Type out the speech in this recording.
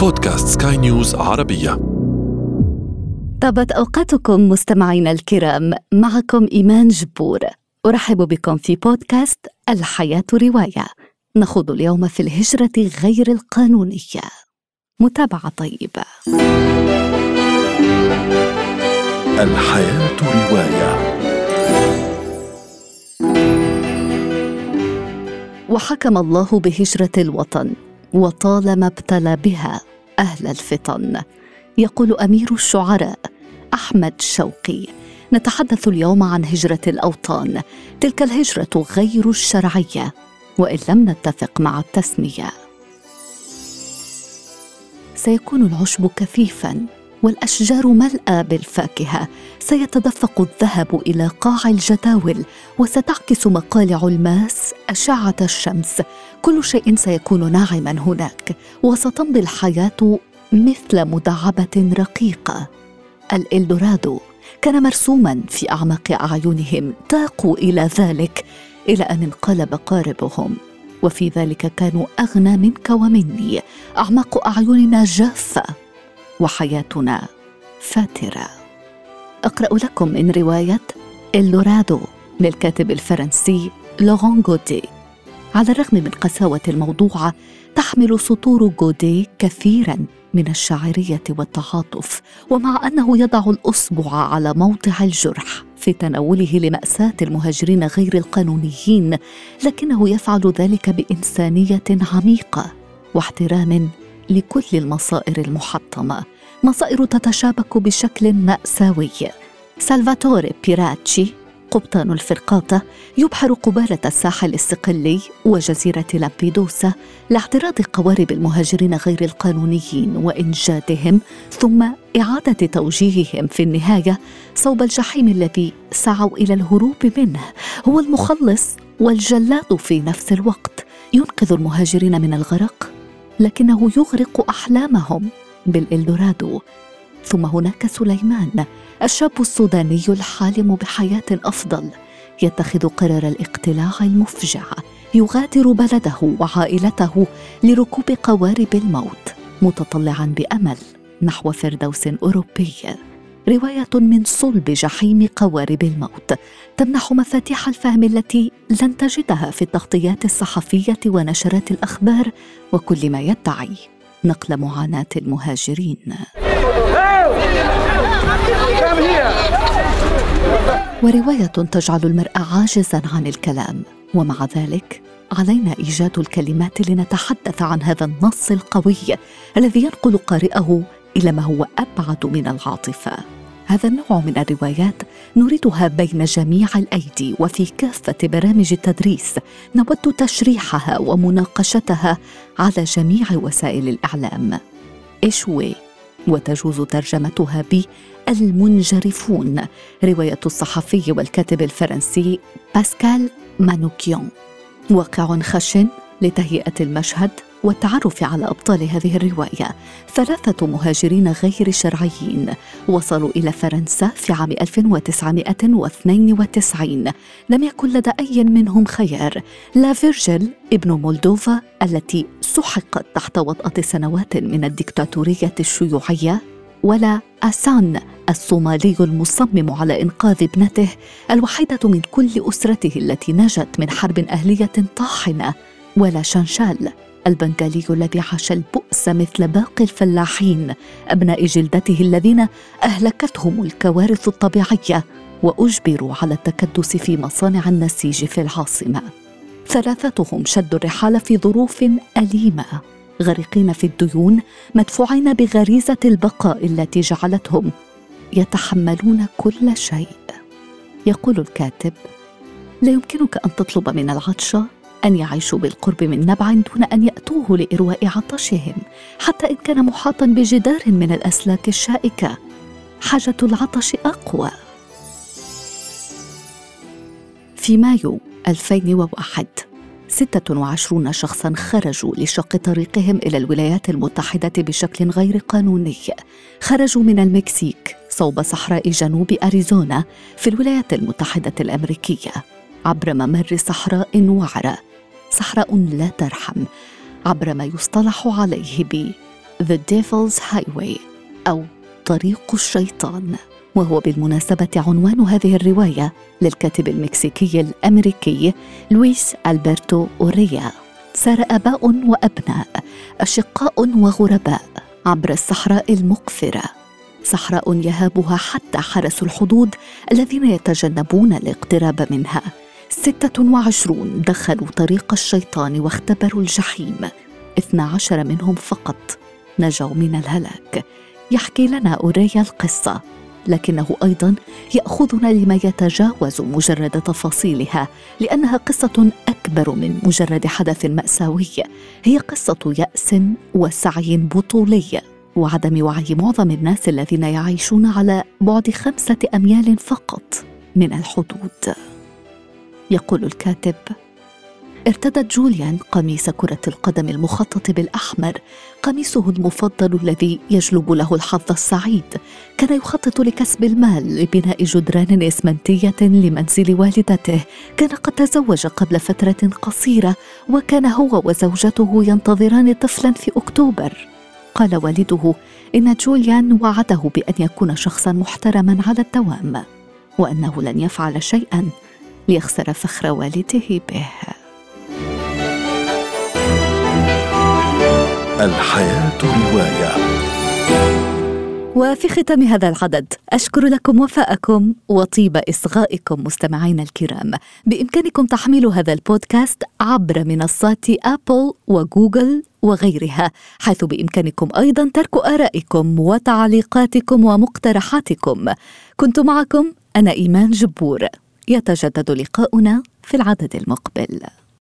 بودكاست سكاي نيوز عربية. طابت أوقاتكم مستمعينا الكرام معكم إيمان جبور. أرحب بكم في بودكاست الحياة رواية. نخوض اليوم في الهجرة غير القانونية. متابعة طيبة الحياة رواية. وحكم الله بهجرة الوطن. وطالما ابتلى بها أهل الفطن. يقول أمير الشعراء أحمد شوقي نتحدث اليوم عن هجرة الأوطان. تلك الهجرة غير الشرعية وإن لم نتفق مع التسمية. سيكون العشب كثيفا والأشجار ملأى بالفاكهة. سيتدفق الذهب إلى قاع الجداول وستعكس مقالع الماس أشعة الشمس. كل شيء سيكون ناعما هناك وستمضي الحياة مثل مدعبة رقيقة. الإلدورادو كان مرسوما في أعماق أعينهم تاقوا إلى ذلك إلى أن انقلب قاربهم. وفي ذلك كانوا أغنى منك ومني أعماق أعيننا جافة وحياتنا فاترة. أقرأ لكم من رواية إلدورادو للكاتب الفرنسي لوران غودي على الرغم من قساوة الموضوع تحمل سطور غودي كثيرا من الشاعريه والتعاطف ومع أنه يضع الاصبع على موضع الجرح في تناوله لمأساة المهاجرين غير القانونيين لكنه يفعل ذلك بإنسانية عميقة واحترام لكل المصائر المحطمة مصائر تتشابك بشكل مأساوي. سالفاتوري بيراتشي قبطان الفرقاطة يبحر قبالة الساحل الصقلي وجزيرة لامبيدوسا لاعتراض قوارب المهاجرين غير القانونيين وإنجاتهم ثم إعادة توجيههم في النهاية صوب الجحيم الذي سعوا إلى الهروب منه. هو المخلص والجلاد في نفس الوقت. ينقذ المهاجرين من الغرق لكنه يغرق أحلامهم بالإلدورادو. ثم هناك سليمان الشاب السوداني الحالم بحياة أفضل يتخذ قرار الاقتلاع المفجع يغادر بلده وعائلته لركوب قوارب الموت متطلعا بأمل نحو فردوس أوروبي. رواية من صلب جحيم قوارب الموت تمنح مفاتيح الفهم التي لن تجدها في التغطيات الصحفية ونشرات الأخبار وكل ما يدعي. نقل معاناة المهاجرين. ورواية تجعل المرء عاجزا عن الكلام. ومع ذلك علينا إيجاد الكلمات لنتحدث عن هذا النص القوي الذي ينقل قارئه إلى ما هو أبعد من العاطفة. هذا النوع من الروايات نريدها بين جميع الأيدي وفي كافة برامج التدريس نود تشريحها ومناقشتها على جميع وسائل الإعلام. Échoués وتجوز ترجمتها ب المنجرفون رواية الصحفي والكاتب الفرنسي باسكال مانوكيان. واقع خشن لتهيئة المشهد والتعرف على أبطال هذه الرواية. ثلاثة مهاجرين غير شرعيين وصلوا إلى فرنسا في عام 1992 لم يكن لدى أي منهم خيار. لا فيرجل ابن مولدوفا التي سحقت تحت وطأة سنوات من الدكتاتورية الشيوعية ولا أسان الصومالي المصمم على إنقاذ ابنته الوحيدة من كل أسرته التي نجت من حرب أهلية طاحنة ولا شانشال البنغالي الذي عاش البؤس مثل باقي الفلاحين أبناء جلدته الذين أهلكتهم الكوارث الطبيعية وأجبروا على التكدس في مصانع النسيج في العاصمة. ثلاثتهم شدوا الرحال في ظروف أليمة. غرقين في الديون مدفوعين بغريزة البقاء التي جعلتهم يتحملون كل شيء. يقول الكاتب لا يمكنك أن تطلب من العطشه أن يعيشوا بالقرب من نبع دون أن يأتوه لإرواء عطشهم حتى إن كان محاطا بجدار من الأسلاك الشائكة. حاجة العطش أقوى. في مايو 2001 26 شخصا خرجوا لشق طريقهم إلى الولايات المتحدة بشكل غير قانوني. خرجوا من المكسيك صوب صحراء جنوب أريزونا في الولايات المتحدة الأمريكية عبر ممر صحراء وعره صحراء لا ترحم عبر ما يصطلح عليه ب The Devil's Highway أو طريق الشيطان. وهو بالمناسبة عنوان هذه الرواية للكاتب المكسيكي الأمريكي لويس ألبرتو أوريا. سار آباء وأبناء أشقاء وغرباء عبر الصحراء المقفرة. صحراء يهابها حتى حرس الحدود الذين يتجنبون الاقتراب منها. ستة وعشرون دخلوا طريق الشيطان واختبروا الجحيم. اثنا عشر منهم فقط نجوا من الهلاك. يحكي لنا أوريا القصة لكنه أيضا يأخذنا لما يتجاوز مجرد تفاصيلها لأنها قصة أكبر من مجرد حدث مأساوي. هي قصة يأس وسعي بطولي وعدم وعي معظم الناس الذين يعيشون على بعد خمسة أميال فقط من الحدود. يقول الكاتب. ارتدت جوليان قميص كرة القدم المخطط بالأحمر. قميصه المفضل الذي يجلب له الحظ السعيد. كان يخطط لكسب المال لبناء جدران إسمنتية لمنزل والدته. كان قد تزوج قبل فترة قصيرة وكان هو وزوجته ينتظران طفلا في أكتوبر. قال والده إن جوليان وعده بأن يكون شخصا محترما على الدوام وأنه لن يفعل شيئا. ليخسر فخر والده به. الحياة رواية. وفي ختام هذا العدد أشكر لكم وفاءكم وطيب إصغائكم مستمعينا الكرام. بإمكانكم تحميل هذا البودكاست عبر منصات أبل وجوجل وغيرها حيث بإمكانكم أيضا ترك آرائكم وتعليقاتكم ومقترحاتكم. كنت معكم أنا إيمان جبور. يتجدد لقاؤنا في العدد المقبل.